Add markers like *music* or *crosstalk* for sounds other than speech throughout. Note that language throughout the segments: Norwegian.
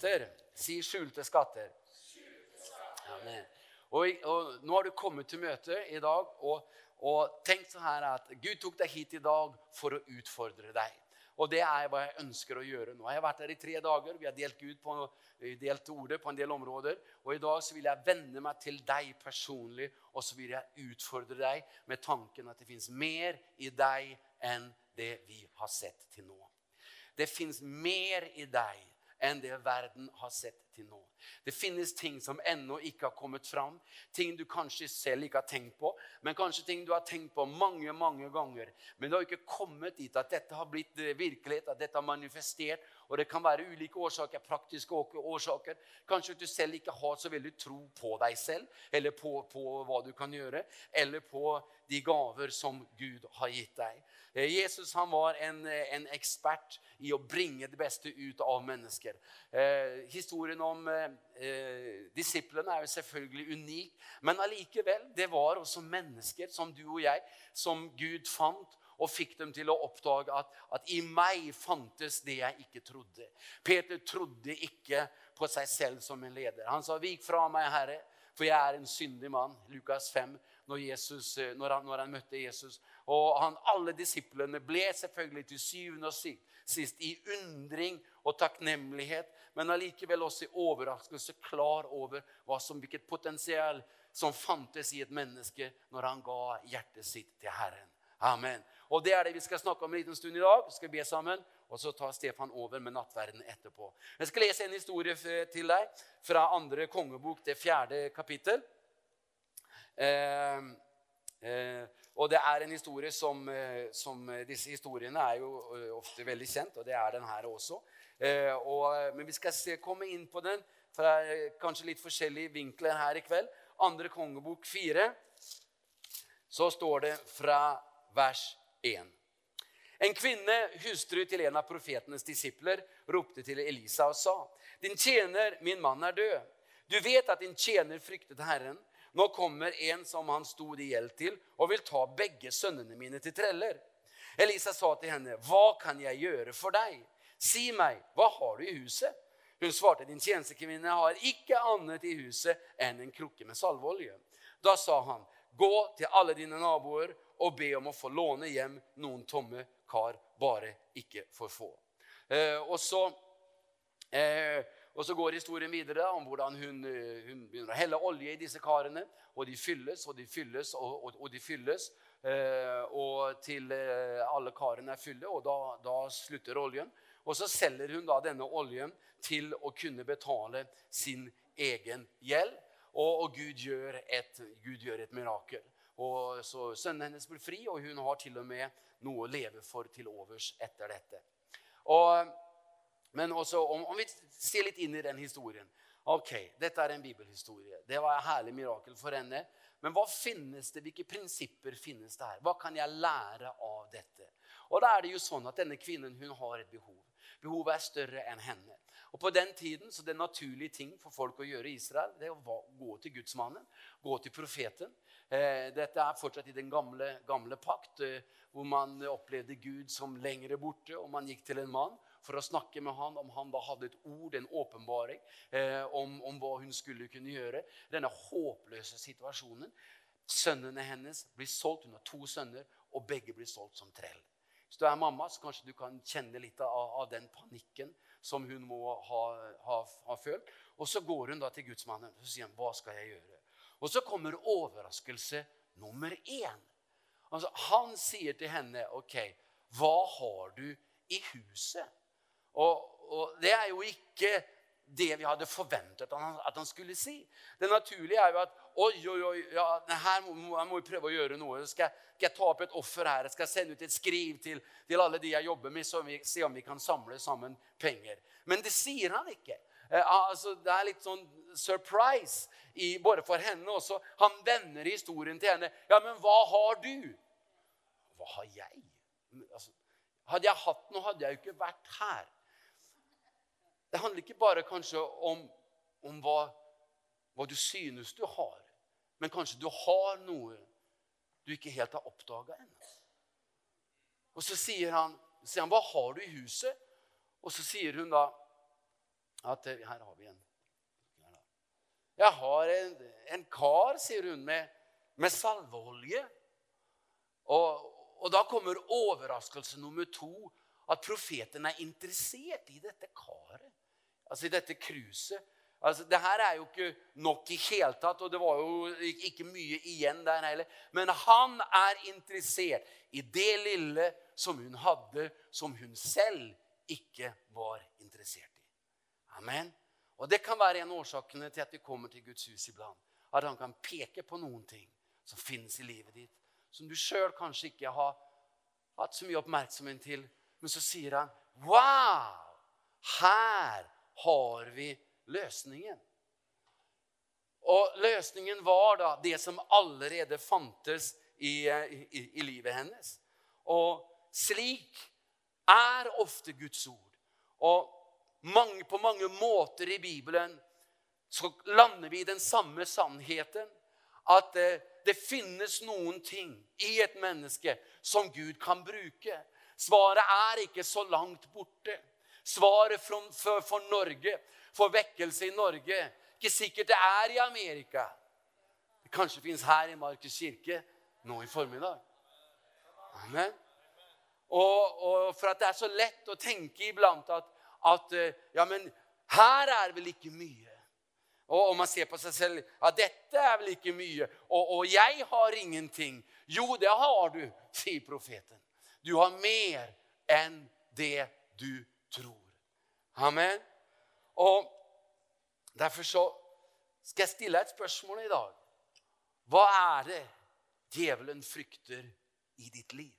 skatter. Si skjulte skatter. Amen. Og, og, nå har du kommet til møte i dag og, og tenk sånn her at Gud tok deg hit i dag for å utfordre deg. Og det er hva jeg ønsker å gjøre nå. Jeg har vært her i tre dager. Vi har delt, Gud på, delt ordet på en del områder. Og i dag så vil jeg vende meg til deg personlig, og så vil jeg utfordre deg med tanken at det fins mer i deg enn det vi har sett til nå. Det fins mer i deg enn det verden har sett til nå. Det finnes ting som ennå ikke har kommet fram. Ting du kanskje selv ikke har tenkt på, men kanskje ting du har tenkt på mange mange ganger. Men du har ikke kommet dit at dette har blitt eh, virkelighet, at dette har manifestert. Og det kan være ulike årsaker, praktiske årsaker. Kanskje du selv ikke har så veldig tro på deg selv, eller på, på hva du kan gjøre, eller på de gaver som Gud har gitt deg. Eh, Jesus han var en, eh, en, ekspert i å bringe det beste ut av mennesker. Eh, historien om eh, eh, disiplene er jo selvfølgelig unik, men allikevel, det var også mennesker som du og jeg, som Gud fant og fikk dem til å oppdage at, at, i meg fantes det jeg ikke trodde. Peter trodde ikke på seg selv som en leder. Han sa, 'Vik fra meg, Herre, for jeg er en syndig mann.' Lukas 5, når, Jesus, når, han, når han møtte Jesus. Og han, alle disiplene ble selvfølgelig til syvende og sist i undring og takknemlighet, men allikevel også i overraskelse klar over som, hvilket potensial som fantes i et menneske når han ga hjertet sitt til Herren. Amen. Og Det er det vi skal snakke om en liten stund i dag. Vi skal be sammen, og Så tar Stefan over med nattverden etterpå. Jeg skal lese en historie til deg fra andre kongebok, det fjerde kapittel. Eh, eh, og det er en historie som, eh, som, eh, Disse historiene er jo eh, ofte veldig kjent, og det er den her også. Og, men vi skal se, komme inn på den fra kanskje litt forskjellige vinkler her i kveld. Andre kongebok fire. Så står det fra vers 1. En kvinne, hustru til en av profetenes disipler, ropte til Elisa og sa.: Din tjener, min mann, er død. Du vet at din tjener fryktet Herren nå kommer en som han stod i gjeld til, og vil ta begge sønnene mine til treller. Elisa sa til henne, 'Hva kan jeg gjøre for deg?' 'Si meg, hva har du i huset?' Hun svarte, 'Din tjenestekvinne har ikke annet i huset enn en krukke med salveolje.' Da sa han, 'Gå til alle dine naboer og be om å få låne hjem noen tomme kar, bare ikke for få.' Eh, og så eh, og Så går historien videre om hvordan hun, eh, hun, begynner å helle olje i disse karene. Og de fylles og de fylles og, og, og de fylles. Eh, og til eh, alle karene er fylle, og da, da, slutter oljen. Og så selger hun da denne oljen til å kunne betale sin egen gjeld. Og, og Gud, gjør et, Gud gjør et mirakel. Og så Sønnen hennes blir fri, og hun har til og med noe å leve for til overs etter dette. Og men også om, om, vi ser litt inn i den historien Ok, dette er en bibelhistorie. Det var et herlig mirakel for henne. Men hva finnes det, hvilke prinsipper finnes det her? Hva kan jeg lære av dette? Og da er det jo sånn at Denne kvinnen hun har et behov. Behovet er større enn henne. Og På den tiden så det naturlige ting for folk å gjøre i Israel, det er å gå til gudsmannen, gå til profeten. Eh, dette er fortsatt i den gamle, gamle pakt, eh, hvor man opplevde Gud som lengre borte, og man gikk til en mann for å snakke med han om han da hadde et ord, en åpenbaring, eh, om, om, hva hun skulle kunne gjøre. Denne håpløse situasjonen. Sønnene hennes blir solgt. Hun har to sønner, og begge blir solgt som trell. Hvis du er mamma, så kanskje du kan kjenne litt av, av den panikken som hun må ha, ha, ha, følt. Og så går hun da til gudsmannen og sier han, 'Hva skal jeg gjøre?' Og så kommer overraskelse nummer én. Altså, han sier til henne, 'OK, hva har du i huset?' Og, og, det er jo ikke det vi hadde forventet han, at han, skulle si. Det naturlige er jo at oi, oi, oi, ja, her må, jeg må prøve å gjøre noe. Skal, skal jeg ta opp et offer her? Jeg skal sende ut et skriv til, til alle de jeg jobber med, så vi se om vi kan samle sammen penger. Men det sier han ikke. Eh, altså, det er litt sånn surprise i, både for henne også. Han vender historien til henne. Ja, men hva har du? Hva har jeg? Altså, hadde jeg hatt noe, hadde jeg jo ikke vært her. Det handler ikke bare kanskje om, om hva, hva, du synes du har, men kanskje du har noe du ikke helt har oppdaga ennå. Og så sier han, sier han, 'Hva har du i huset?' Og så sier hun da at eh, Her har vi en. Jeg har en, en kar, sier hun, med, med salveolje. Og, og da kommer overraskelse nummer to. At profeten er interessert i dette karet. Altså i dette kruset. Altså, det her er jo ikke nok i hele tatt, og det var jo ikke mye igjen der heller. Men han er interessert i det lille som hun hadde, som hun selv ikke var interessert. Amen. Og Det kan være en av årsakene til at vi kommer til Guds hus iblant. At han kan peke på noen ting som finnes i livet ditt, som du sjøl kanskje ikke har hatt så mye oppmerksomhet til. Men så sier han, 'Wow! Her har vi løsningen. Og løsningen var da det som allerede fantes i, i, i livet hennes. Og slik er ofte Guds ord. Og mange, på mange måter i Bibelen så lander vi i den samme sannheten. At eh, det finnes noen ting i et menneske som Gud kan bruke. Svaret er ikke så langt borte. Svaret for, for, for Norge for vekkelse i Norge. Ikke sikkert det er i Amerika. Det kanskje fins her i Markus kirke nå i formiddag. Amen. Og, og, for at det er så lett å tenke iblant at, at eh, ja, men her er vel ikke mye. Og, og man ser på seg selv ja, dette er vel ikke mye. Og, og jeg har ingenting. Jo, det har du, sier profeten. Du har mer enn det du tror. Amen. Og Derfor så skal jeg stille et spørsmål i dag. Hva er det djevelen frykter i ditt liv?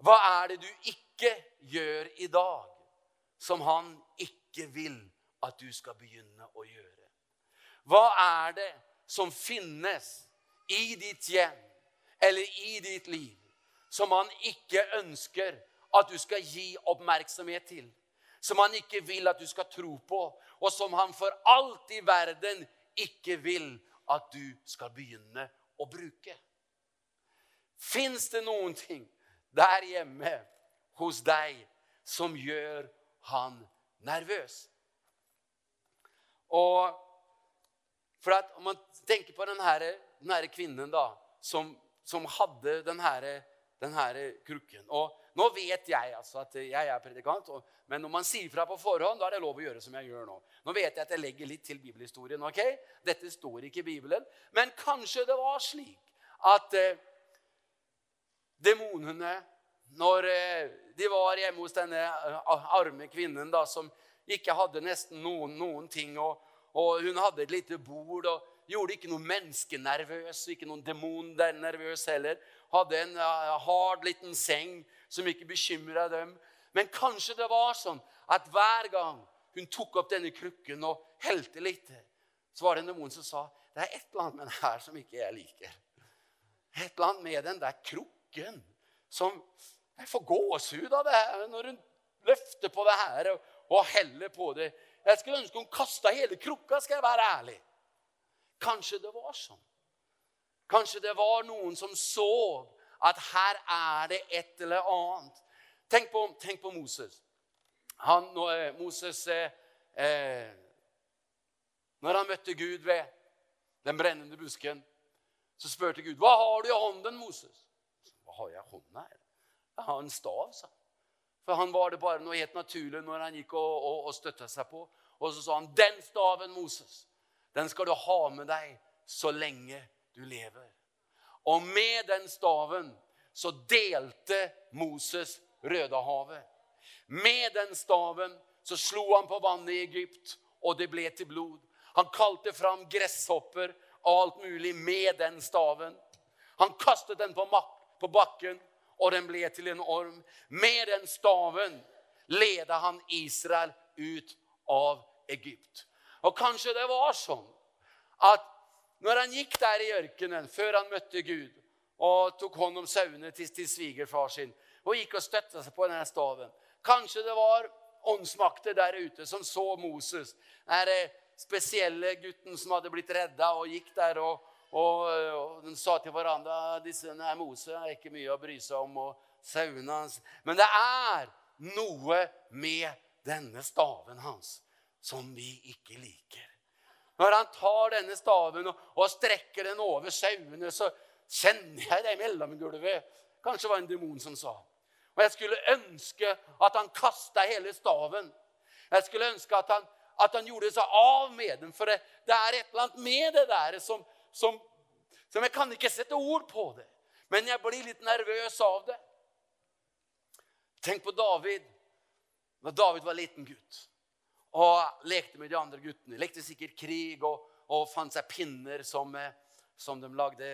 Hva er det du ikke gjør i dag, som han ikke vil at du skal begynne å gjøre? Hva er det som finnes i ditt hjem eller i ditt liv, som han ikke ønsker at du skal gi oppmerksomhet til? som han ikke vil at du skal tro på, og som han for alt i verden ikke vil at du skal begynne å bruke. Fins det noen ting der hjemme hos deg som gjør han nervøs? Og for at Om man tenker på denne, kvinnen da, som, som hadde denne, denne krukken og Nå vet jeg altså at jeg er predikant, og men når man sier fra på forhånd, da er det lov å gjøre som jeg gjør nå. Nå vet jeg at jeg legger litt til bibelhistorien. ok? Dette står ikke i Bibelen. Men kanskje det var slik at eh, demonene, når eh, de var hjemme hos denne eh, arme kvinnen da, som ikke hadde nesten noen, noen ting, og, og, hun hadde et lite bord og gjorde ikke noen menneske nervøs, ikke noen demon nervøs heller. Hadde en uh, hard liten seng som ikke bekymra dem. Men kanskje det var sånn at hver gang hun tok opp denne krukken og helte litt, så var det en demon som sa det er et eller annet med den her som ikke jeg liker. Et eller annet med den der krukken som Jeg får gåsehud av det her når hun løfter på det her og, og heller på det. Jeg skulle ønske hun kasta hele krukka, skal jeg være ærlig. Kanskje det var sånn. Kanskje det var noen som så at her er det et eller annet Tenk på, tenk på Moses. Han, Moses eh, eh, Når han møtte Gud ved den brennende busken, så spurte Gud, 'Hva har du i hånden, Moses?' 'Hva har jeg i her?' En stav', sa. For han var det bare noe helt naturlig når han gikk og, og, og støtta seg på. Og så sa han, 'Den staven, Moses, den skal du ha med deg så lenge du lever.' Og med den staven så delte Moses Rødehavet. Med den staven så slo han på vannet i Egypt, og det ble til blod. Han kalte fram gresshopper og alt mulig med den staven. Han kastet den på, på bakken, og den ble til en orm. Med den staven ledde han Israel ut av Egypt. Og kanskje det var sånn at når han gikk der i ørkenen før han møtte Gud og tok hånd om sauene til, til svigerfar sin, og gikk og støtta seg på denne staven. Kanskje det var åndsmakter der ute som så Moses, den spesielle gutten som hadde blitt redda, og gikk der og, og, og de sa til hverandre disse nei, Mose er ikke mye å bry seg om. og sauene hans. Men det er noe med denne staven hans som vi ikke liker. Når han tar denne staven og, og strekker den over sauene, så kjenner jeg det i mellomgulvet. Kanskje det var en demon som sa. Og jeg skulle ønske at han kasta hele staven. Jeg skulle ønske at han, at han gjorde seg av med den. For det, det, er et eller annet med det der som, som, som Jeg kan ikke sette ord på det. Men jeg blir litt nervøs av det. Tenk på David da David var liten gutt og lekte med de andre guttene. Lekte sikkert krig og, og fant seg pinner som, eh, som de lagde,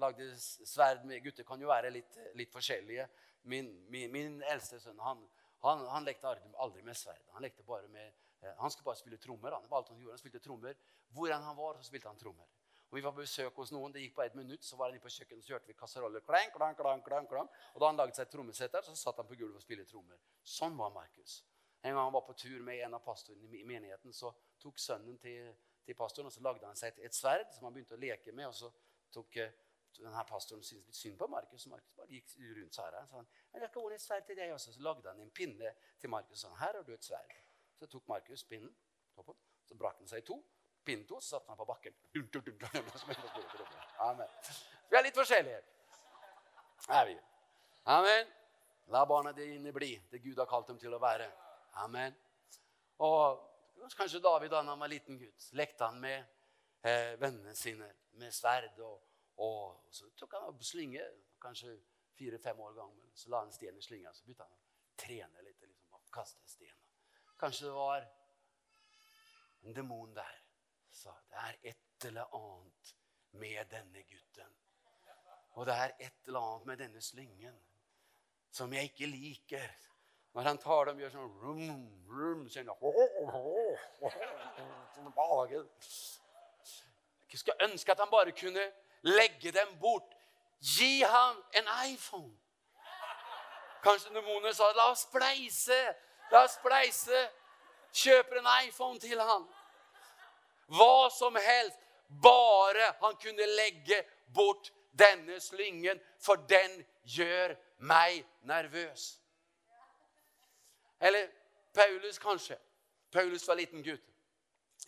lagde, sverd med. Gutter kan jo være litt, litt forskjellige. Min, min, min, eldste sønn han, han, han lekte aldri med sverd. Han lekte bare med, eh, han skulle bare spille trommer. Han, alt han gjorde, han spilte trommer. Hvor han var, så spilte han trommer. Og Vi var på besøk hos noen. Det gikk på ett minutt, så var han inne på kjøkkenet, så hørte vi kasseroller. Klang, klang, klang, klang, klang. Og da han laget seg trommesetter, så satt han på gulvet og spilte trommer. Sånn var Markus. En gang han var på tur med en av pastorene i menigheten, så tok sønnen til, til, pastoren og så lagde han seg et, et, sverd som han begynte å leke med. og så tok uh, denne Pastoren syntes litt synd på Markus. Markus bare gikk rundt så her. Så han, jeg skal et sverd til deg også. Så lagde han en pinne til Markus. sa, her har du et sverd. Så tok Markus pinnen, så brakk den seg i to. Pinnen to, så satte han på bakken. Amen. Vi er litt forskjellige. Er vi. Amen. La barna dine bli det Gud har kalt dem til å være. Amen. Og Kanskje David da han var liten gutt, lekte han med eh, vennene sine med sverd. Og, og, så tok han opp slinge, kanskje fire-fem år gammel. Så la han sten i slynga, så begynte han å trene litt. liksom, og kaste sten. Kanskje det var en demon der sa det er et eller annet med denne gutten. Og det er et eller annet med denne slyngen som jeg ikke liker. Når han tar dem, gjør sånn rum, rum, sånn Jeg skulle ønske at han bare kunne legge dem bort. Gi ham en iPhone. Kanskje demonen sa la oss spleise. La oss spleise. Kjøper en iPhone til han. Hva som helst. Bare han kunne legge bort denne slyngen, for den gjør meg nervøs. Eller Paulus, kanskje. Paulus var liten gutt.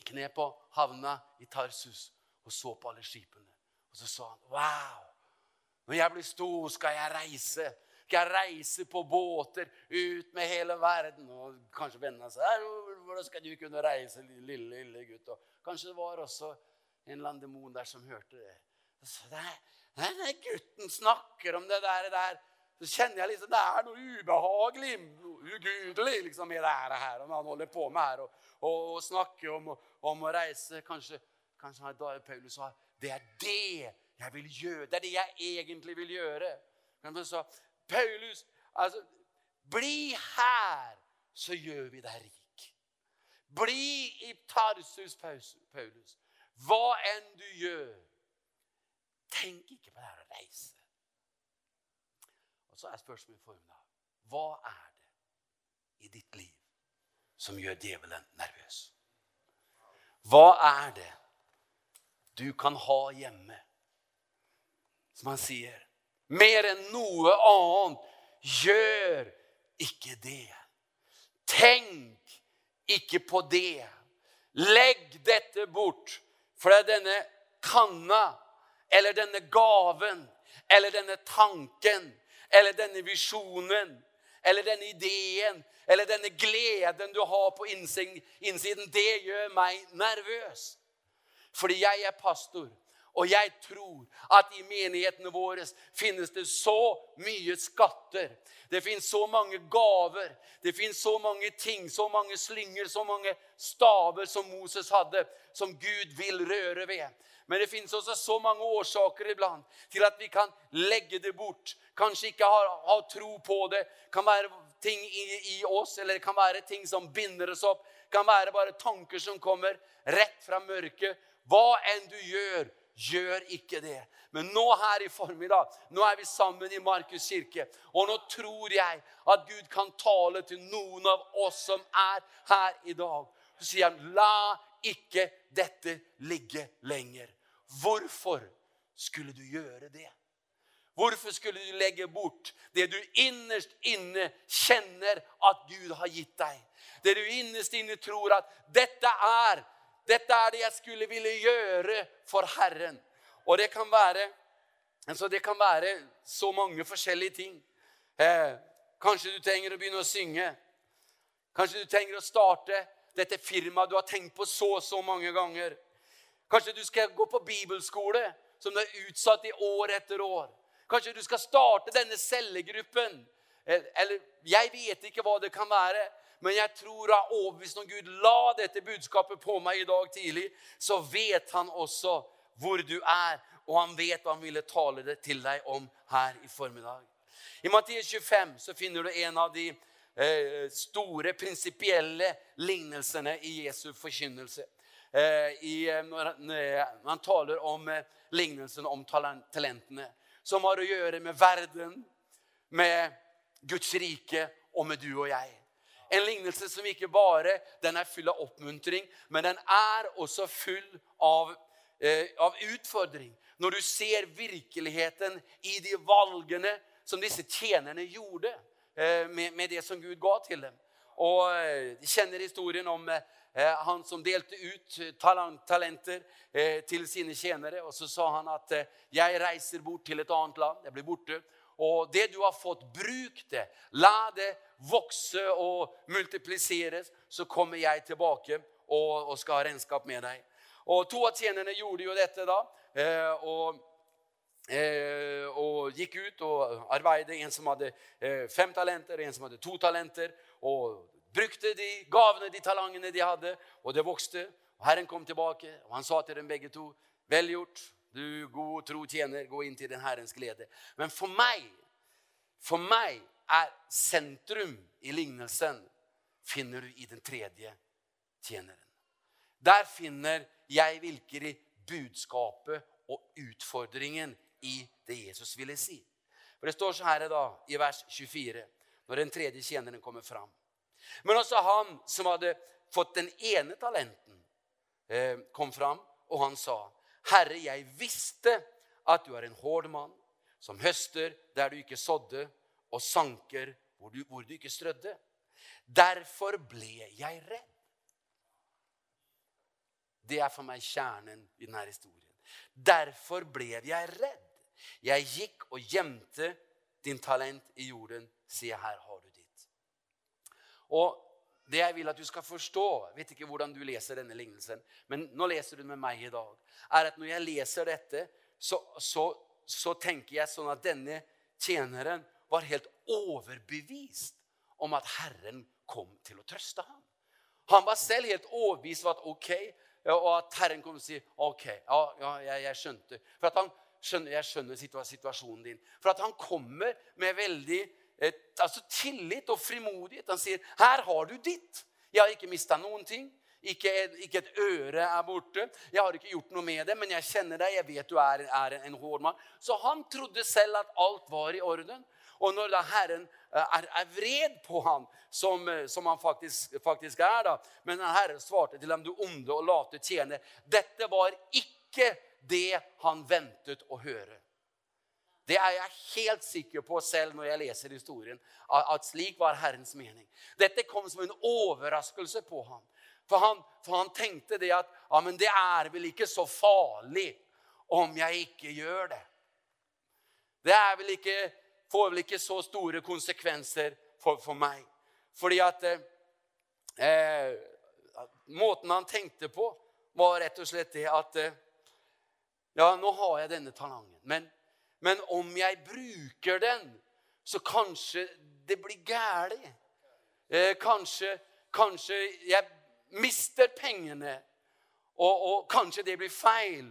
Kne på havna i Tarsus og så på alle skipene. Og så sa han, 'Wow, når jeg blir stor, skal jeg reise.' Skal jeg reise på båter ut med hele verden? Og kanskje vennene sa, 'Hvordan skal du kunne reise, lille, lille gutt?' Og Kanskje det var også en eller annen demon der som hørte det. Så det er, gutten snakker om det der, der, så kjenner jeg liksom det er noe ubehagelig, noe ugudelig liksom, i det her. Om han holder på med her og, og, og snakker om, om, å reise. Kanskje, kanskje Paulus sa det er det jeg vil gjøre. Det er det jeg egentlig vil gjøre. Men så, Paulus, altså, bli her, så gjør vi deg rik. Bli i Tarsus, Paulus. Hva enn du gjør, tenk ikke på det her å reise. Og så er spørsmålet i formiddag hva er det i ditt liv som gjør djevelen nervøs? Hva er det du kan ha hjemme som han sier Mer enn noe annet, gjør ikke det. Tenk ikke på det. Legg dette bort. For det er denne kanna eller denne gaven eller denne tanken eller denne visjonen eller denne ideen eller denne gleden du har på innsiden, det gjør meg nervøs. Fordi jeg er pastor. Og jeg tror at i menighetene våre finnes det så mye skatter. Det finnes så mange gaver, det finnes så mange ting, så mange slynger, så mange staver som Moses hadde, som Gud vil røre ved. Men det finnes også så mange årsaker iblant til at vi kan legge det bort. Kanskje ikke ha, ha tro på det. kan være ting i, i oss, eller det kan være ting som binder oss opp. kan være bare tanker som kommer rett fra mørket. Hva enn du gjør, Gjør ikke det. Men nå her i formiddag nå er vi sammen i Markus kirke. Og nå tror jeg at Gud kan tale til noen av oss som er her i dag. Så sier han, la ikke dette ligge lenger. Hvorfor skulle du gjøre det? Hvorfor skulle du legge bort det du innerst inne kjenner at Gud har gitt deg? Det du innerst inne tror at dette er, dette er det jeg skulle ville gjøre for Herren. Og det kan være, altså det kan være så mange forskjellige ting. Eh, kanskje du trenger å begynne å synge. Kanskje du trenger å starte dette firmaet du har tenkt på så så mange ganger. Kanskje du skal gå på bibelskole, som du er utsatt i år etter år. Kanskje du skal starte denne cellegruppen. Eller jeg vet ikke hva det kan være. Men jeg tror og er overbevist om Gud la dette budskapet på meg i dag tidlig, så vet han også hvor du er, og han vet hva han ville tale det til deg om her i formiddag. I Mattias 25 så finner du en av de Eh, store prinsipielle lignelsene i Jesu forkynnelse. Eh, I, eh, når han taler om lignelsen om talentene, som har å gjøre med verden, med Guds rike og med du og jeg. En lignelse som ikke bare den er full av oppmuntring, men den er også full av, eh, av utfordring. Når du ser virkeligheten i de valgene som disse tjenerne gjorde. Eh, med, med, det som Gud ga til dem. Og eh, De kjenner historien om eh, han som delte ut talenter til sine tjenere. Og så sa han at 'jeg reiser bort til et annet land'. Jeg blir borte. Og det du har fått, bruk det. La det vokse og multipliseres. Så kommer jeg tilbake og, og skal ha regnskap med deg. Og To av tjenerne gjorde jo dette da. og Eh, og gikk ut og arbeidet. En som hadde eh, fem talenter, en som hadde to talenter. Og brukte de gavene, de talentene de hadde, og det vokste. Og Herren kom tilbake, og han sa til dem begge to, 'Vel gjort, du god tro tjener, gå inn til den Herrens glede.' Men for meg, for meg er sentrum i lignelsen finner du i den tredje tjeneren. Der finner jeg virkelig budskapet og utfordringen i det Jesus ville si. For Det står så her da, i vers 24, når den tredje tjeneren kommer fram. Men også han som hadde fått den ene talenten, eh, kom fram, og han sa, 'Herre, jeg visste at du er en hård mann, som høster der du ikke sådde, og sanker hvor du, hvor du ikke strødde. Derfor ble jeg redd.' Det er for meg kjernen i denne historien. Derfor ble jeg redd. Jeg gikk og gjemte din talent i jorden, sier her har du ditt. Og det jeg vil at du skal forstå, jeg vet ikke hvordan du leser denne lignelsen, men nå leser du med meg i dag, er at når jeg leser dette, så, så, så tenker jeg sånn at denne tjeneren var helt overbevist om at Herren kom til å trøste ham. Han var selv helt overbevist om at ok, og at Herren kom til å si ok, ja, ja jeg, jeg skjønte. For at han skjønner, jeg skjønner situasjonen din. For at han kommer med veldig et, altså tillit og frimodighet. Han sier, 'Her har du ditt. Jeg har ikke mista noen ting.' Ikke ikke et, øre er borte. Jeg har ikke gjort noe med det, men jeg kjenner deg. Jeg vet du er, er en hård mann. Så han trodde selv at alt var i orden. Og når da Herren eh, er, er vred på ham, som, eh, som han faktisk, faktisk, er, da, men Herren svarte til ham, du onde og late tjener, dette var ikke det han ventet å høre. Det er jeg helt sikker på selv når jeg leser historien. At slik var Herrens mening. Dette kom som en overraskelse på ham. For han, for han tenkte det at ja, men det er vel ikke så farlig om jeg ikke gjør det. Det vel ikke, får vel ikke så store konsekvenser for, for meg. Fordi at eh, eh Måten han tenkte på, var rett og slett det at eh, ja, nå har jeg denne talangen. Men, men om jeg bruker den, så kanskje det blir gæli. Eh, kanskje, kanskje jeg mister pengene, og, og kanskje det blir feil.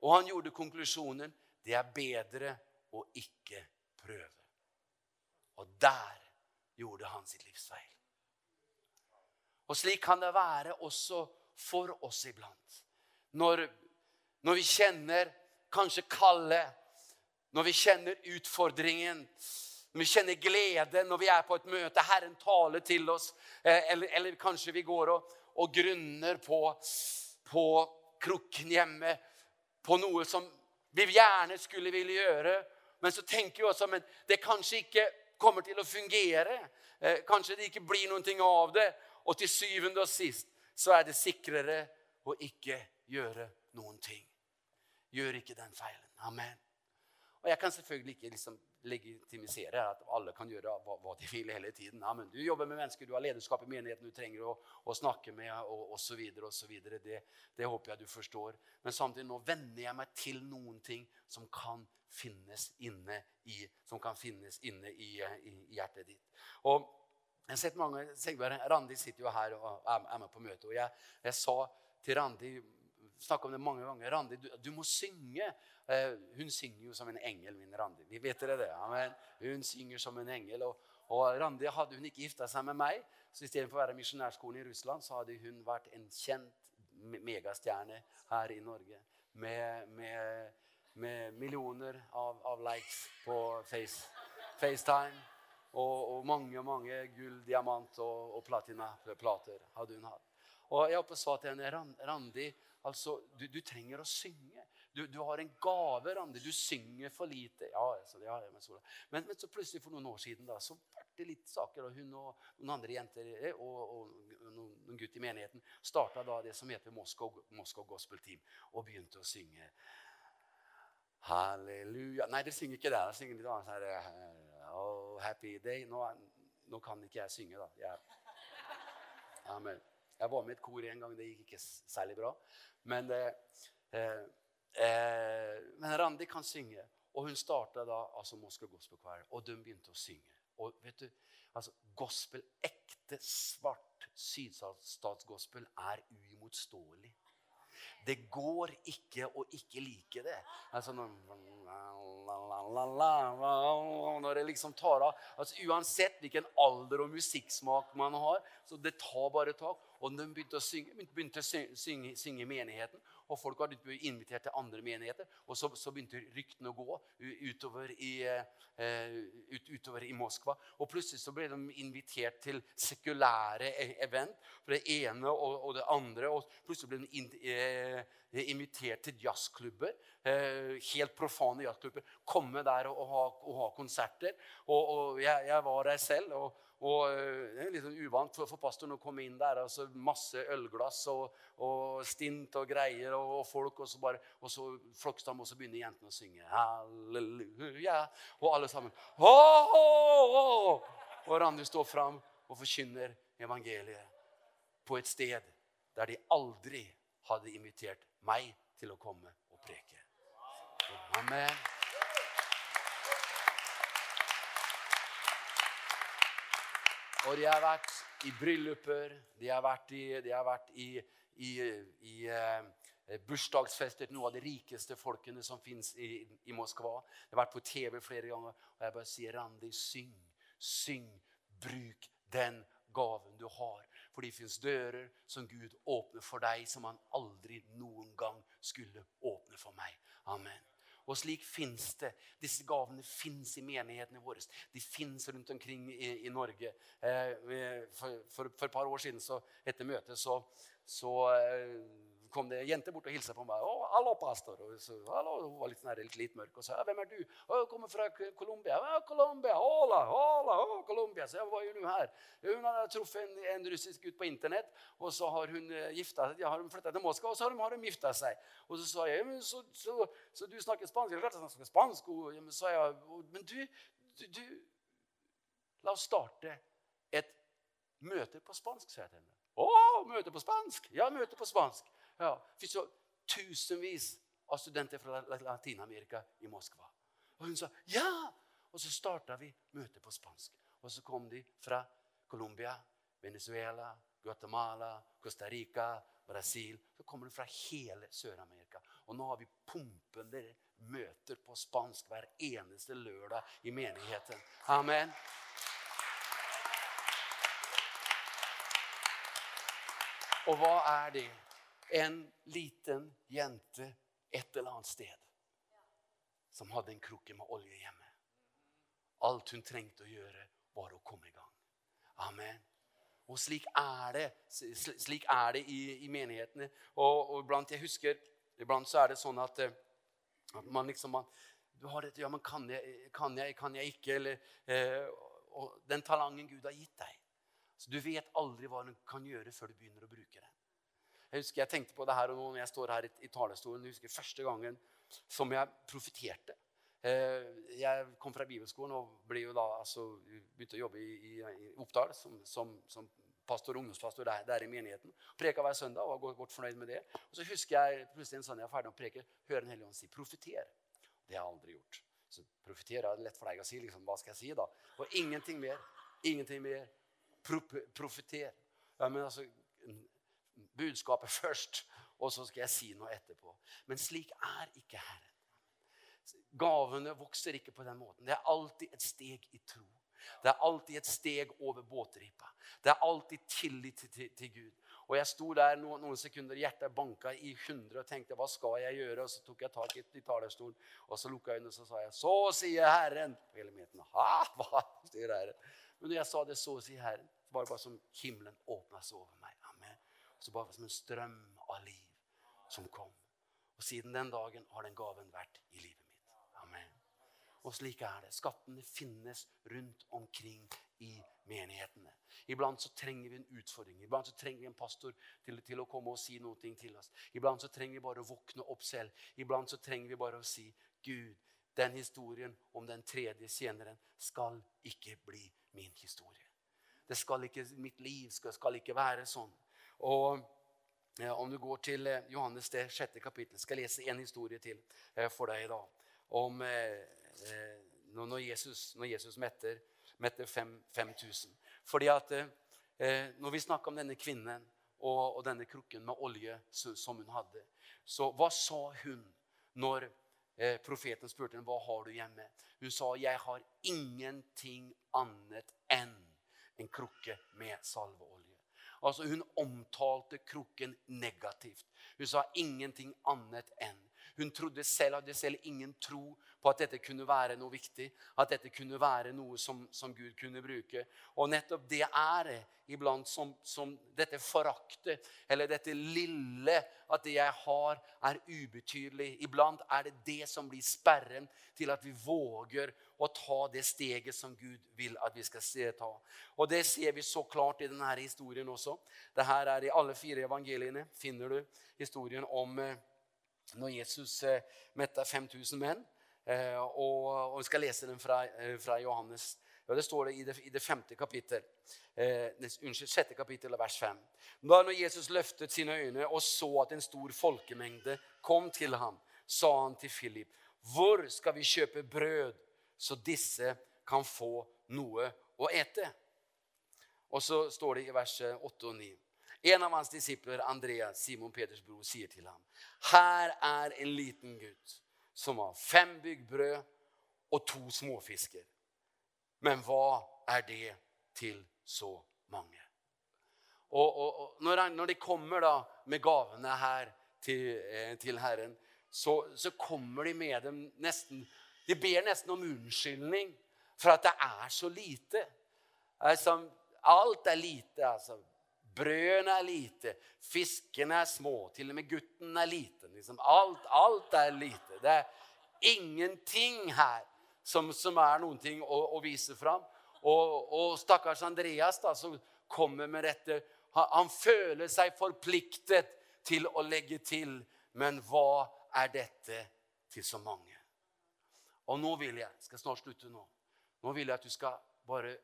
Og han gjorde konklusjonen det er bedre å ikke prøve. Og der gjorde han sitt livsfeil. Og slik kan det være også for oss iblant. Når når vi kjenner kanskje kallet, når vi kjenner utfordringen, når vi kjenner glede når vi er på et møte, Herren taler til oss, eh, eller, eller kanskje vi går og, og grunner på, på krukken hjemme, på noe som vi gjerne skulle ville gjøre. Men så tenker vi også men det kanskje ikke kommer til å fungere. Eh, kanskje det ikke blir noe av det. Og til syvende og sist så er det sikrere å ikke gjøre noen ting. Gjør ikke den feilen. Amen. Og Jeg kan selvfølgelig ikke liksom legitimisere at alle kan gjøre hva, hva, de vil hele tiden. Ja, men du jobber med mennesker, du har lederskap i menigheten du trenger å, å snakke med og osv. Det, det håper jeg du forstår. Men samtidig nå venner jeg meg til noen ting som kan finnes inne i, finnes inne i, i, i hjertet ditt. Og jeg har sett mange, Randi sitter jo her og er med på møte. og jeg, jeg sa til Randi snakka om det mange ganger. Randi, du, du må synge. Eh, hun synger jo som en engel, min Randi. Vi vet dere det? Amen. hun synger som en engel. Og, og Randi hadde hun ikke gifta seg med meg, så istedenfor å være misjonærskolen i Russland, så hadde hun vært en kjent megastjerne her i Norge. Med, med, med millioner av, av, likes på face, FaceTime. Og, og, mange mange gull, diamant og, og platinaplater hadde hun hatt. Og jeg oppe sa til henne Randi, Altså, du, du trenger å synge. Du, du, har en gave, Randi. Du synger for lite. Ja, så, ja men, så, men, men, så plutselig for noen år siden da, så ble det litt saker. og Hun og noen andre jenter og, og, og noen, gutter i menigheten starta da det som heter Moscow, Moscow Gospel Team, og begynte å synge. Halleluja Nei, dere synger ikke det. Dere synger litt annet. Eh, oh, happy day. Nå, nå, kan ikke jeg synge, da. Jeg, Amen. Jeg var med i et kor en gang. Det gikk ikke særlig bra. Men, eh, eh, eh, men Randi kan synge. Og hun starta da altså Moskva Gospel Choir, og de begynte å synge. Og vet du, altså Gospel, ekte, svart sydstatsgospel er uimotståelig. Det går ikke å ikke like det. Altså, når, når det liksom tar av altså, Uansett hvilken alder og musikksmak man har, så det tar bare tak. Og de begynte å synge, begynte å synge, synge i menigheten. Og folk var invitert til andre menigheter. Og så, så begynte ryktene å gå utover i, uh, ut, utover i, Moskva. Og plutselig så ble de invitert til sekulære e, event. For det ene og, og det andre. Og plutselig ble de in, uh, invitert til jazzklubber. Uh, helt profane jazzklubber. Komme der og, og, ha, og ha, konserter. Og jeg, jeg, var der selv. og og eh, Det er litt sånn uvant for, for pastoren å komme inn der. altså Masse ølglass og, og stint og greier og, og folk. Og så, bare, og så Flokkstam, og så begynner jentene å synge halleluja. Og alle sammen oh, oh, oh. Og Randi står fram og forkynner evangeliet på et sted der de aldri hadde invitert meg til å komme og preke. Amen. Og de har vært i brylluper, de har vært i, har vært i, i, i eh, bursdagsfester til noen av de rikeste folkene som fins i, i, Moskva. De har vært på TV flere ganger. Og jeg bare sier, Randi, syng, syng. Bruk den gaven du har. For det fins dører som Gud åpner for deg, som han aldri noen gang skulle åpne for meg. Amen. Og slik fins det. Disse gavene fins i menighetene våre. De fins rundt omkring i, i Norge. Eh, for, for, for, et par år siden, så, etter møtet, så, så eh, kom det jenter bort og hilsa på meg. 'Å, hallo, pastor.' Og så, hallo, Hun var litt, sånn litt, litt mørk og sa 'Hvem er du?' 'Å, jeg kommer fra Colombia.' 'Ja, Colombia, hola, hola, oh, Colombia.' Så jeg, 'Hva gjør du her?' Hun har truffet en, en, russisk gutt på internett, og så har hun gifta seg. ja, har hun flytta til Moskva, og så har hun, har hun gifta seg. Og så sa jeg men så, så, så, du snakker spansk?' klart jeg snakker spansk.' Og, ja, men, jeg, 'Men du, du, du La oss starte et møte på spansk', sa jeg til henne. 'Å, møte på spansk?' Ja, møte på spansk. Ja, det fins tusenvis av studenter fra Latin-Amerika i Moskva. Og hun sa ja! Og så starta vi møtet på spansk. Og så kom de fra Colombia, Venezuela, Guatemala, Costa Rica, Brasil. Så kommer de fra hele Sør-Amerika. Og nå har vi pumpende møter på spansk hver eneste lørdag i menigheten. Amen. Og hva er det? En liten jente et eller annet sted som hadde en krukke med olje hjemme. Alt hun trengte å gjøre, var å komme i gang. Amen. Og slik er det, slik er det i, i menighetene. Og, og iblant, jeg husker, iblant så er det sånn at, At man liksom man, du har dette, ja, men kan jeg, kan jeg, kan jeg ikke? Eller, eh, den talangen Gud har gitt deg. Så Du vet aldri hva du kan gjøre før du begynner å bruke det. Jeg husker jeg tenkte på det her og nå når jeg står her i, i talerstolen. Jeg husker første gangen som jeg profiterte. Eh, jeg kom fra bibelskolen og da, altså, begynte å jobbe i, i, i Oppdal som, som, som pastor, ungdomspastor der, der, i menigheten. Preka hver søndag og var godt fornøyd med det. Og Så husker jeg plutselig en søndag jeg er ferdig med å preke, hører Den hellige ånd si 'profeter'. Det har jeg aldri gjort. Så profetere er lett for deg å si. liksom, Hva skal jeg si, da? Og ingenting mer. Ingenting mer. Pro profeter. Ja, men altså, budskapet *laughs* først, og så skal jeg si noe etterpå. Men slik er ikke Herren. Gavene vokser ikke på den måten. Det er alltid et steg i tro. Det er alltid et steg over båtripa. Det er alltid tillit til, til, til Gud. Og Jeg sto der noen, noen sekunder, hjertet banka i hundre og tenkte hva skal jeg gjøre? Og Så tok jeg tak i, i talerstolen og så lukka øynene og så sa jeg, så sier Herren. Og hele menigheten ha, hva sier Herren? Men når jeg sa det, så sier Herren, var det bare som himmelen åpna seg over meg. Så bare som en strøm av liv som kom. Og siden den dagen har den gaven vært i livet mitt. Amen. Og slik er det. Skattene finnes rundt omkring i menighetene. Iblant så trenger vi en utfordring. Iblant så trenger vi en pastor til, til å komme og si noe til oss. Iblant så trenger vi bare å våkne opp selv. Iblant så trenger vi bare å si Gud, den historien om den tredje tjeneren skal ikke bli min historie. Det skal ikke, mitt liv skal, skal ikke være sånn. Og Om du går til eh, Johannes det sjette kapittel, skal jeg lese en historie til eh, for deg i dag. Om eh, eh når Jesus, når Jesus metter, metter 5000. Fordi at eh, Når vi snakker om denne kvinnen og, og, denne krukken med olje som hun hadde, så hva sa hun når eh, profeten spurte henne hva har du hjemme? Hun sa jeg har ingenting annet enn en krukke med salveolje. Altså Hun omtalte krukken negativt. Hun sa ingenting annet enn. Hun trodde selv, hadde selv ingen tro på at dette kunne være noe viktig, at dette kunne være noe som, som Gud kunne bruke. Og nettopp det er det iblant som, som dette foraktet, eller dette lille, at det jeg har, er ubetydelig. Iblant er det det som blir sperren til at vi våger å ta det steget som Gud vil at vi skal ta. Og det ser vi så klart i denne historien også. Dette er I alle fire evangeliene finner du historien om eh, når Jesus eh, metta 5000 menn. Eh, og, vi skal lese den fra, eh, fra Johannes. Ja, det står det i det, i det femte kapittel. Eh, unnskyld, sjette kapittel, vers fem. Da når Jesus løftet sine øyne og så at en stor folkemengde kom til ham, sa han til Philip, 'Hvor skal vi kjøpe brød, så disse kan få noe å ete?' Og så står det i verset 8 og 9. En av hans disipler, Andreas, Simon Peters bror, sier til ham, 'Her er en liten gutt.' som har fem byggbrød og to småfisker. Men hva er det til så mange? Og, og, og når, når, de kommer da med gavene her til, eh, til Herren, så, så, kommer de med dem nesten De ber nesten om unnskyldning for at det er så lite. Altså, alt er lite. altså. Brødene er lite, fiskene er små, til og med gutten er liten. Liksom alt, alt, er lite. Det er ingenting her som, som er noen ting å, å vise fram. Og, og, stakkars Andreas da, som kommer med dette, han, han føler seg forpliktet til å legge til. Men hva er dette til så mange? Og nå vil jeg skal snart slutte nå, nå vil jeg at du skal bare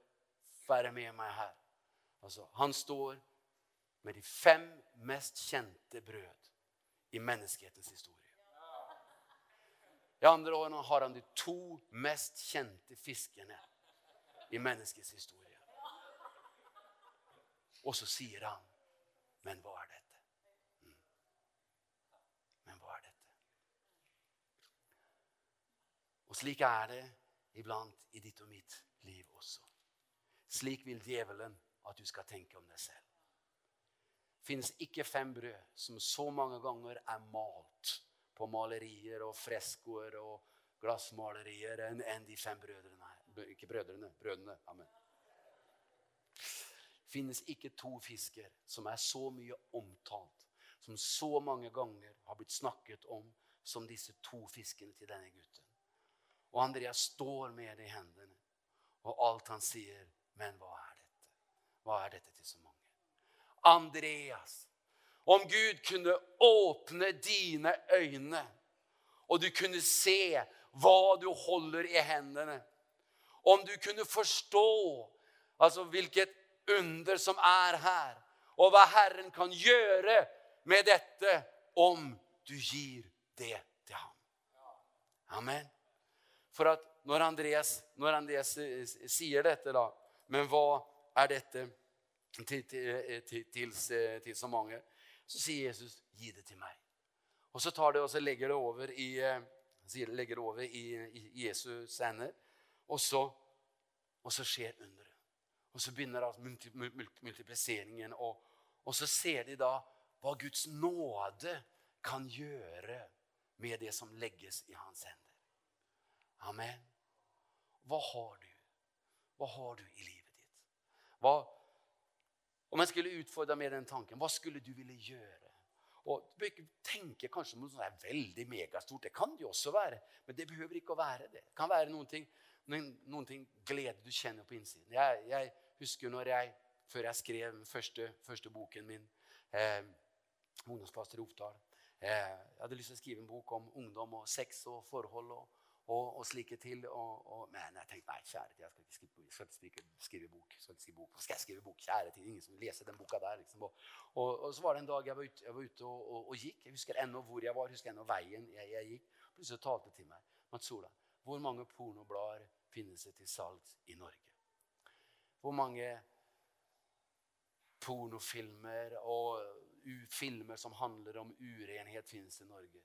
være med meg her. Altså, han står med de fem mest kjente brød i menneskehetens historie. I andre årene har han de to mest kjente fiskene i menneskets historie. Og så sier han, 'Men hva er dette?' Mm. Men hva er dette? Og slik er det iblant i ditt og mitt liv også. Slik vil djevelen at du skal tenke om deg selv finnes ikke fem brød som så mange ganger er malt på malerier og freskoer og glassmalerier enn en de fem brødrene. Ikke brødrene, brødrene. Amen. finnes ikke to fisker som er så mye omtalt, som så mange ganger har blitt snakket om, som disse to fiskene til denne gutten. Og Andreas står med det i hendene, og alt han sier Men hva er dette? Hva er dette til så mange? Andreas, om Gud kunne åpne dine øyne, og du kunne se hva du holder i hendene Om du kunne forstå altså hvilket under som er her, og hva Herren kan gjøre med dette om du gir det til ham. Amen. For at når Andreas, når Andreas sier dette, da Men hva er dette til, til, til, til, så mange? Så sier Jesus, 'Gi det til meg'. Og så tar det og så legger det over i, legger det over i, i Jesus hender. Og så, og så skjer underet. Og så begynner altså multipliseringen. Og, og så ser de da hva Guds nåde kan gjøre med det som legges i hans hender. Amen. Hva har du? Hva har du i livet ditt? Hva, om jeg skulle utfordre med den tanken, hva skulle du ville gjøre? Og Du bør ikke tenke kanskje noe sånt veldig megastort. Det kan det jo også være. Men det behøver ikke å være det. Det kan være noen ting, noen, ting glede du kjenner på innsiden. Jeg, jeg husker når jeg, før jeg skrev den første, første boken min, eh, 'Ungdomspastor i eh, Jeg hadde lyst til å skrive en bok om ungdom og sex og forhold og, og, og slike til. Og, og, men jeg tenkte nei, kjære tid, jeg skal ikke skrive, skal ikke skrive bok. Skal ikke skrive bok. Skal jeg skrive bok? Kjære tid, ingen som leser den boka der. Liksom. Og, så var det en dag jeg var ute, jeg var ute og, gikk. Jeg husker ennå hvor jeg var, husker ennå veien jeg, jeg gikk. Plutselig talte til meg Matsola, hvor mange pornoblader finnes det til salgs i Norge? Hvor mange pornofilmer og filmer som handler om urenhet, finnes i Norge?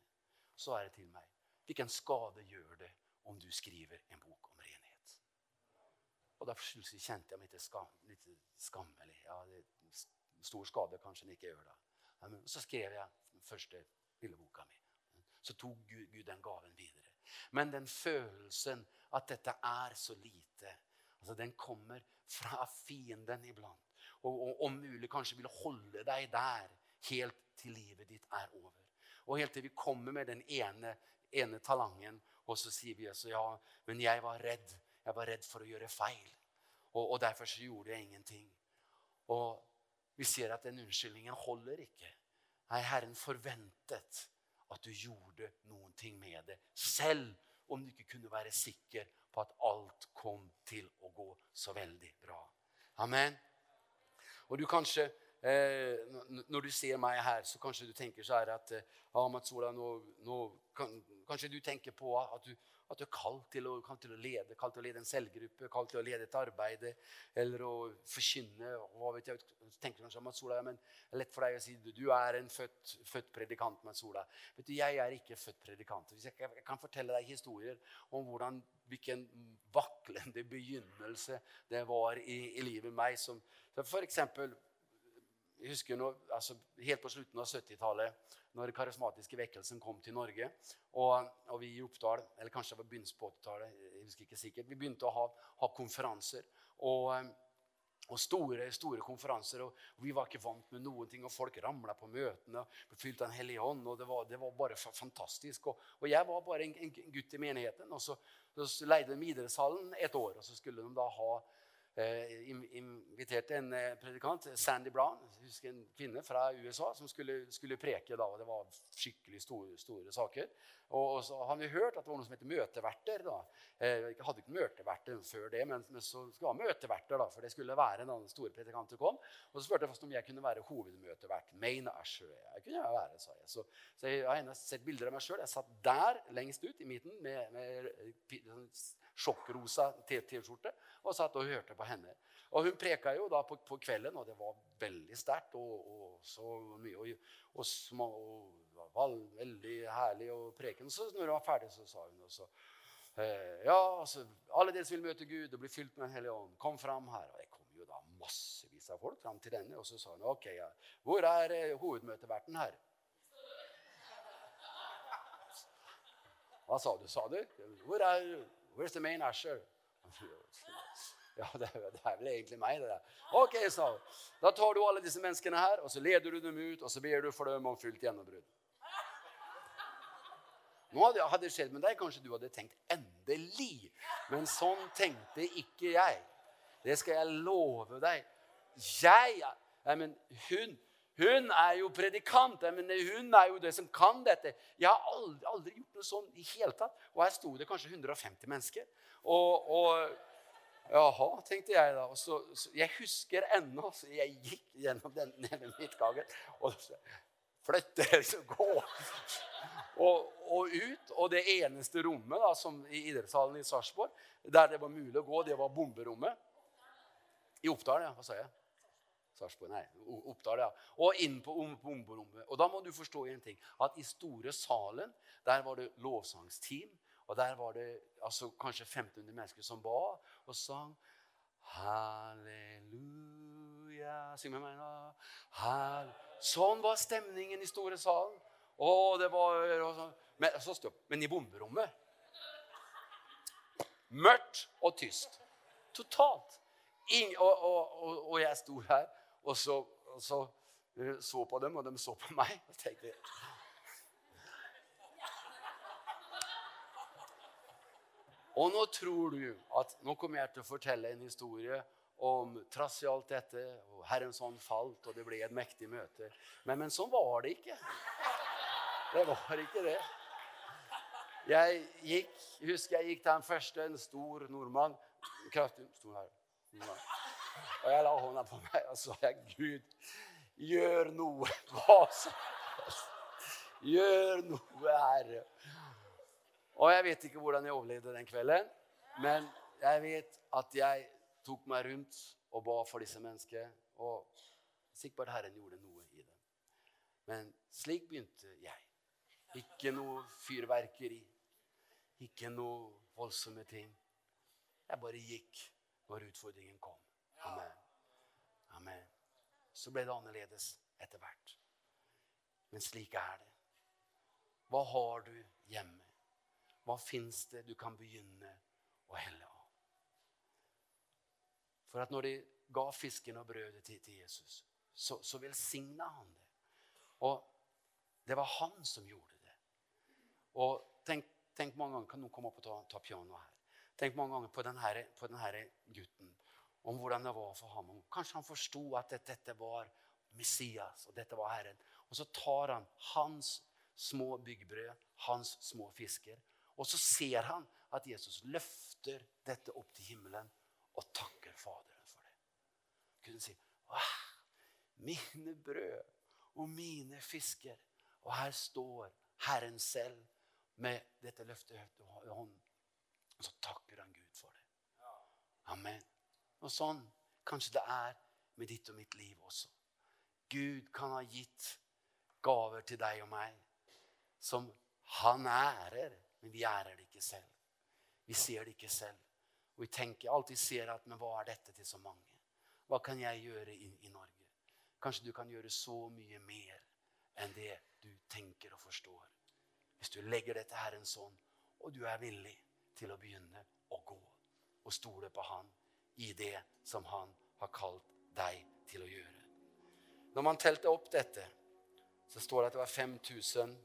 Så er det til meg. Hvilken skade gjør det om du skriver en bok om renhet? Og Da kjente jeg meg litt, skam, litt skammelig. Ja, stor skade kanskje den ikke gjør da. Så skrev jeg den første lille boka mi. Så tok Gud, Gud den gaven videre. Men den følelsen at dette er så lite, altså den kommer fra fienden iblant. Og om mulig kanskje vil holde deg der helt til livet ditt er over. Og helt til vi kommer med den ene, ene talangen, og så sier vi også ja, men jeg var redd. Jeg var redd for å gjøre feil. Og, og derfor så gjorde jeg ingenting. Og vi ser at den unnskyldningen holder ikke. Nei, Herren forventet at du gjorde noen ting med det. Selv om du ikke kunne være sikker på at alt kom til å gå så veldig bra. Amen. Og du kanskje, Når du ser meg her, så kanskje du tenker så her at eh, ja, Mats nå, nå kan, Kanskje du tenker på at du at du er kalt til, å, til å lede, kalt til å lede en selvgruppe, kalt til å lede et arbeid eller å forkynne. hva vet jeg, tenker kanskje Matsola, men Det er lett for deg å si du er en født, født predikant. Matsola. Vet du, Jeg er ikke født predikant. Hvis jeg, jeg kan fortelle deg historier om hvordan, hvilken vaklende begynnelse det var i, i livet meg. Som, for eksempel, jeg husker nå, altså, Helt på slutten av 70-tallet når karismatiske vekkelsen kom til Norge. Og, og vi i Oppdal, eller kanskje det var begynnelsen på 80-tallet, jeg husker ikke sikkert, vi begynte å ha, ha konferanser. Og, og store store konferanser. Og, Vi var ikke vant med noen ting, og folk ramla på møtene. og fylte Den hellige ånd, og det var, det var bare fantastisk. Og, og, jeg var bare en, en gutt i menigheten. og Så, så leide de idrettshallen et år, og så skulle de da ha Eh, inviterte en eh, predikant, Sandy Brown, husker en kvinne fra USA, som skulle, skulle preke. da, og Det var skikkelig store, store saker. Og, og, så hadde vi hørt at det var noe som heter møteverter. da. Eh, hadde ikke møteverter før det, men, men så skulle ha møteverter, da, for det skulle være en annen store predikant som kom. Og så spurte jeg fast om jeg kunne være hovedmøtevert. Main Asher. Jeg kunne jeg være, sa jeg. Så, så jeg har sett bilder av meg sjøl. Jeg satt der lengst ut i midten med, med sånn sjokkrosa T-skjorte og satt og hørte på henne. Og Hun preka jo da på, på kvelden, og det var veldig sterkt. Og, og, så mye, og, og, små, og var veldig herlig å preke. Så når hun var ferdig, så sa hun også eh, Ja, altså, alle dere som vil møte Gud og bli fylt med Den hellige ånd, kom fram her. Og det kom jo da massevis av folk fram til denne. Og så sa hun ok, ja, hvor er eh, hovedmøteverten her? Hva sa du? Sa du? Hvor er Where's the main usher? Ja, *laughs* det, er vel egentlig meg, det der. Ok, så. Da tar du alle disse menneskene her, og så leder du dem ut, og så ber du for dem om fullt gjennombrudd. Nå hadde det skjedd med deg, kanskje du hadde tenkt 'endelig'. Men sånn tenkte ikke jeg. Det skal jeg love deg. Jeg Nei, men hun hun er jo predikant. Men hun er jo det som kan dette. Jeg har aldri, aldri gjort noe sånn i hele tatt. Og her sto det kanskje 150 mennesker. Og, og Jaha, tenkte jeg da. Så, så, jeg husker ennå så Jeg gikk gjennom den nede midtgangen og så Flytt dere, så gå! Og, og, ut. Og det eneste rommet da, som i idrettshallen i Sarpsborg der det var mulig å gå, det var bomberommet. I Oppdal, ja. Hva sa jeg? Sarpsborg, nei, Oppdal, ja. Og inn på bomberommet. Og da må du forstå en ting. At i store salen, der var det lovsangsteam. Og der var det altså, kanskje 1500 mennesker som ba og sang Halleluja Syng med meg, nå. Hall sånn var stemningen i store salen. Å, det var men, så stopp. Men i bomberommet Mørkt og tyst. Totalt. Ingen, og, og, og, og, jeg sto her og så, og så, så på dem, og de så på meg. og tenkte Og nå tror du at nå kommer jeg til å fortelle en historie om trass i alt dette, og Herrens hånd falt, og det ble et mektig møte. Men, men sånn var det ikke. Det var ikke det. Jeg gikk, husker jeg gikk til den første, en stor nordmann. Kraftig stor her. Og jeg la hånda på meg og sa Gud, gjør noe. Hva som Gjør noe, Herre. Og jeg vet ikke hvordan jeg overlevde den kvelden, men jeg vet at jeg tok meg rundt og ba for disse menneskene. Og sikkert Herren gjorde noe i dem. Men slik begynte jeg. Ikke noe fyrverkeri. Ikke noe voldsomme ting. Jeg bare gikk når utfordringen kom. Amen. Amen. Så ble det annerledes etter hvert. Men slik er det. Hva har du hjemme? Hva fins det du kan begynne å helle av? For at når de ga fisken og brødet til, til Jesus, så, så velsigna han det. Og det var han som gjorde det. Og tenk, tenk mange ganger, Kan noen komme opp og ta, ta piano her? Tenk mange ganger på denne, på denne gutten. Om hvordan det var for ham. Kanskje han forsto at dette, var Messias, og dette var Herren. Og så tar han hans små byggbrød, hans små fisker, og så ser han at Jesus løfter dette opp til himmelen og takker Faderen for det. Kunne si mine brød og mine fisker. Og her står Herren selv med dette løftet i hånden. Og så takker han Gud for det. Amen. Og sånn kanskje det er med ditt og mitt liv også. Gud kan ha gitt gaver til deg og meg som han ærer men vi ærer det ikke selv. Vi ser det ikke selv. Og vi tenker alltid ser at men hva er dette til så mange? Hva kan jeg gjøre i, i Norge? Kanskje du kan gjøre så mye mer enn det du tenker og forstår. Hvis du legger det til Herrens hånd, og du er villig til å begynne å gå og stole på Han i det som Han har kalt deg til å gjøre. Når man telte opp dette, så står det at det var 5000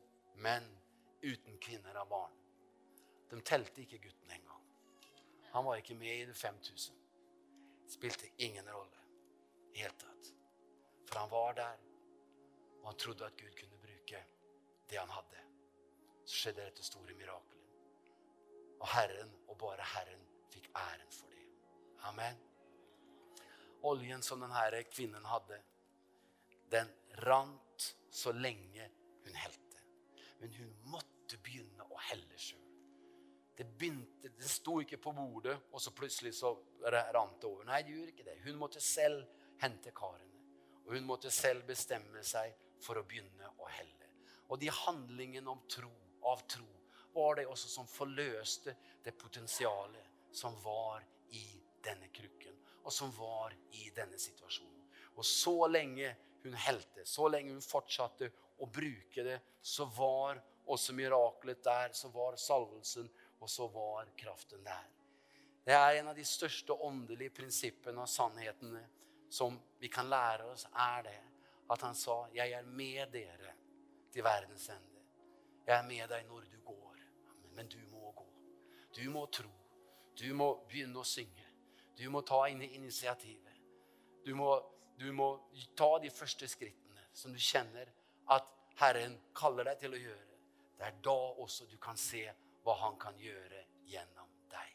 menn uten kvinner og barn. De telte ikke gutten engang. Han var ikke med i de 5000. Spilte ingen rolle i hele tatt. For han var der, og han trodde at Gud kunne bruke det han hadde. Så skjedde dette store mirakelet. Og Herren, og bare Herren, fikk æren for det. Amen. Oljen som denne kvinnen hadde, den rant så lenge hun helte. Men hun måtte begynne å helle sjøl. Det, begynte, det sto ikke på bordet, og så plutselig så rant det over. Nei, det gjorde ikke det. Hun måtte selv hente karene. Og hun måtte selv bestemme seg for å begynne å helle. Og de handlingene om tro, av tro var det også som forløste det potensialet som var i denne krukken, og som var i denne situasjonen. Og så lenge hun helte, så lenge hun fortsatte å bruke det, så var også miraklet der, så var salvelsen og så var kraften der. Det er en av de største åndelige prinsippene og sannhetene som vi kan lære oss, er det at han sa, 'Jeg er med dere til verdens ende'. Jeg er med deg når du går. Men du må gå. Du må tro. Du må begynne å synge. Du må ta inn initiativet. Du må, du må ta de første skrittene som du kjenner at Herren kaller deg til å gjøre. Det er da også du kan se hva han kan gjøre gjennom deg.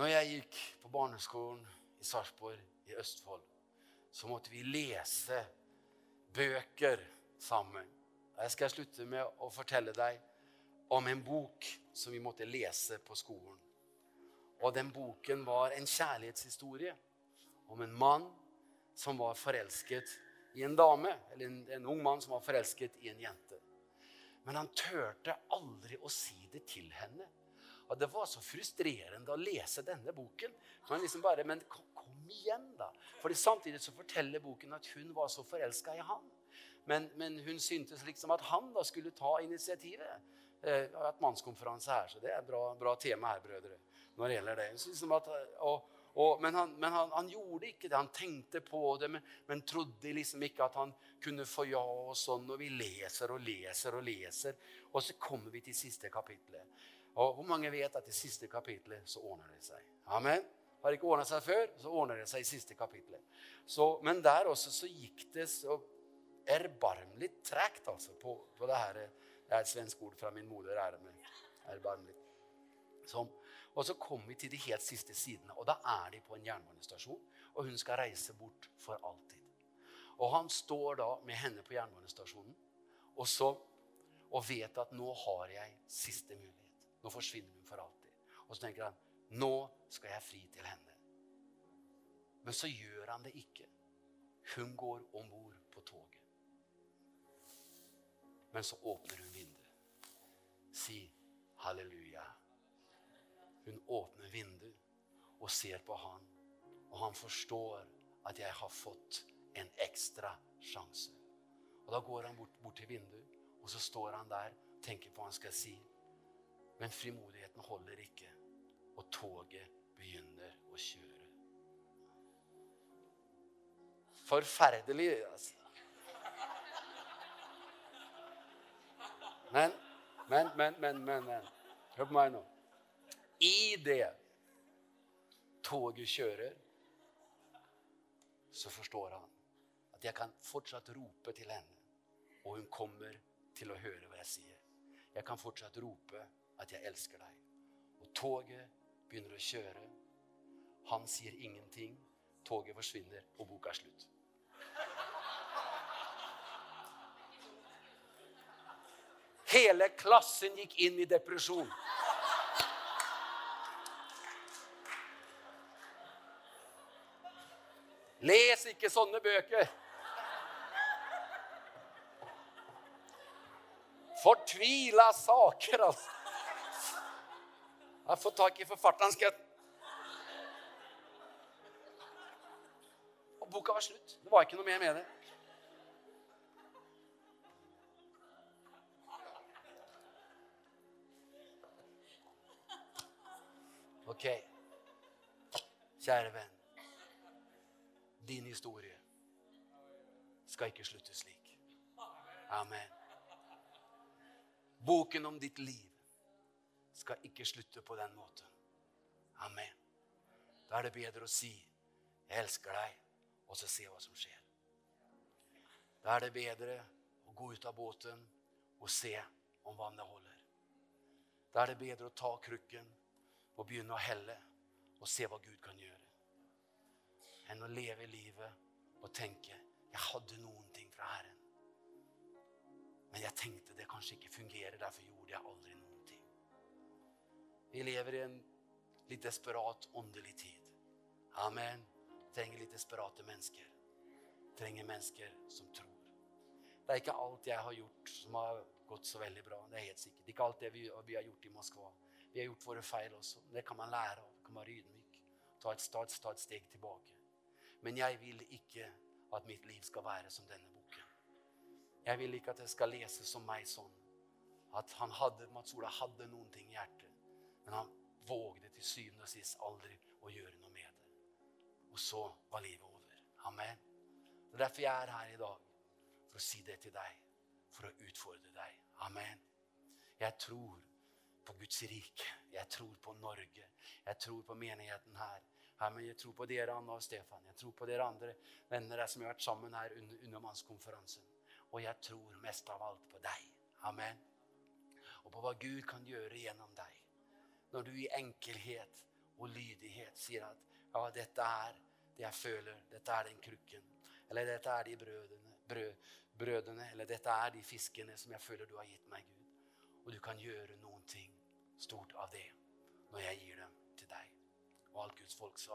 Når jeg gikk på barneskolen i Sarpsborg i Østfold, så måtte vi lese bøker sammen. Jeg skal slutte med å fortelle deg om en bok som vi måtte lese på skolen. Og den boken var en kjærlighetshistorie om en mann som var forelsket i en dame, eller en, en ung mann som var forelsket i en jente. Men han turte aldri å si det til henne. Og Det var så frustrerende å lese denne boken. Man liksom bare, Men kom, igjen, da. Fordi Samtidig så forteller boken at hun var så forelska i han. Men, men, hun syntes liksom at han da skulle ta initiativet. Eh, hatt mannskonferanse her, så det er bra, bra tema her, brødre. Når det gjelder det. Liksom at, og, og, men, han, men han, han, gjorde ikke det. Han tenkte på det, men, men, trodde liksom ikke at han kunne få ja og sånn. Og vi leser og leser og leser. Og så kommer vi til siste kapitlet. Og hvor mange vet at i siste kapitlet så ordner det seg? Amen. Har ikke ordna seg før, så ordner det seg i siste kapitlet. Så, men der også så gikk det så erbarmelig tregt altså, på, på det her. Det er et svensk ord fra min moder. Erbarmelig. Som, og så kommer vi til de helt siste sidene, og da er de på en jernbanestasjon. Og hun skal reise bort for alltid. Og han står da med henne på jernbanestasjonen og, så, og vet at nå har jeg siste mulighet. Nå forsvinner hun for alltid. Og så tenker han nå skal jeg fri til henne. Men så gjør han det ikke. Hun går om bord på toget. Men så åpner hun vinduet. Si halleluja. Hun åpner vinduet og ser på han, og han forstår at jeg har fått en ekstra sjanse. Og Da går han bort, bort til vinduet, og så står han der og tenker på hva han skal si. Men frimodigheten holder ikke, og toget begynner å kjøre. Forferdelig, altså. Men, men, men, men, men. Hør på meg nå. I det toget kjører, så forstår han at jeg kan fortsatt rope til henne, og hun kommer til å høre hva jeg sier. Jeg kan fortsatt rope at jeg elsker deg. Og toget begynner å kjøre. Han sier ingenting. Toget forsvinner, og boka er slutt. Hele klassen gikk inn i depresjon. Les ikke sånne bøker. Fortvila saker, altså. Jeg har fått tak i forfatteren. Skal jeg Og boka var slutt. Det var ikke noe mer med det. Ok. Kjære venn din historie skal ikke slutte slik. Amen. Boken om ditt liv skal ikke slutte på den måten. Amen. Da er det bedre å si 'Jeg elsker deg', og så se hva som skjer. Da er det bedre å gå ut av båten og se om vannet holder. Da er det bedre å ta krukken og begynne å helle og se hva Gud kan gjøre enn å leve livet og tenke 'Jeg hadde noen ting fra Herren'. Men jeg tenkte det kanskje ikke fungerer, derfor gjorde jeg aldri noen ting. Vi lever i en litt desperat åndelig tid. Amen. Trenger litt desperate mennesker. Trenger mennesker som tror. Det er ikke alt jeg har gjort som har gått så veldig bra. Det er helt sikkert. Ikke alt det vi, vi har gjort i Moskva. Vi har gjort våre feil også. Det kan man lære av. kan være ydmyk. Ta et, ta et steg tilbake. Men jeg vil ikke at mitt liv skal være som denne boken. Jeg vil ikke at det skal leses som meg sånn. At han hadde, Mats Ola hadde noen ting i hjertet, men han vågde til syvende og sist aldri å gjøre noe med det. Og så var livet over. Amen. Det er derfor jeg er her i dag. For å si det til deg. For å utfordre deg. Amen. Jeg tror på Guds rike. Jeg tror på Norge. Jeg tror på menigheten her. Her men jeg tror på dere, Anna og Stefan. Jeg tror på dere andre venner som har vært sammen her under mannskonferansen. Og jeg tror mest av alt på deg. Amen. Og på hva Gud kan gjøre gjennom deg. Når du i enkelhet og lydighet sier at ja, dette er det jeg føler, dette er den krukken, eller dette er de brødene, brød, brødene, eller dette er de fiskene som jeg føler du har gitt meg, Gud. Og du kan gjøre noen ting stort av det når jeg gir dem til deg. Og alt Guds folk sa.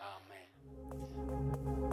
Amen.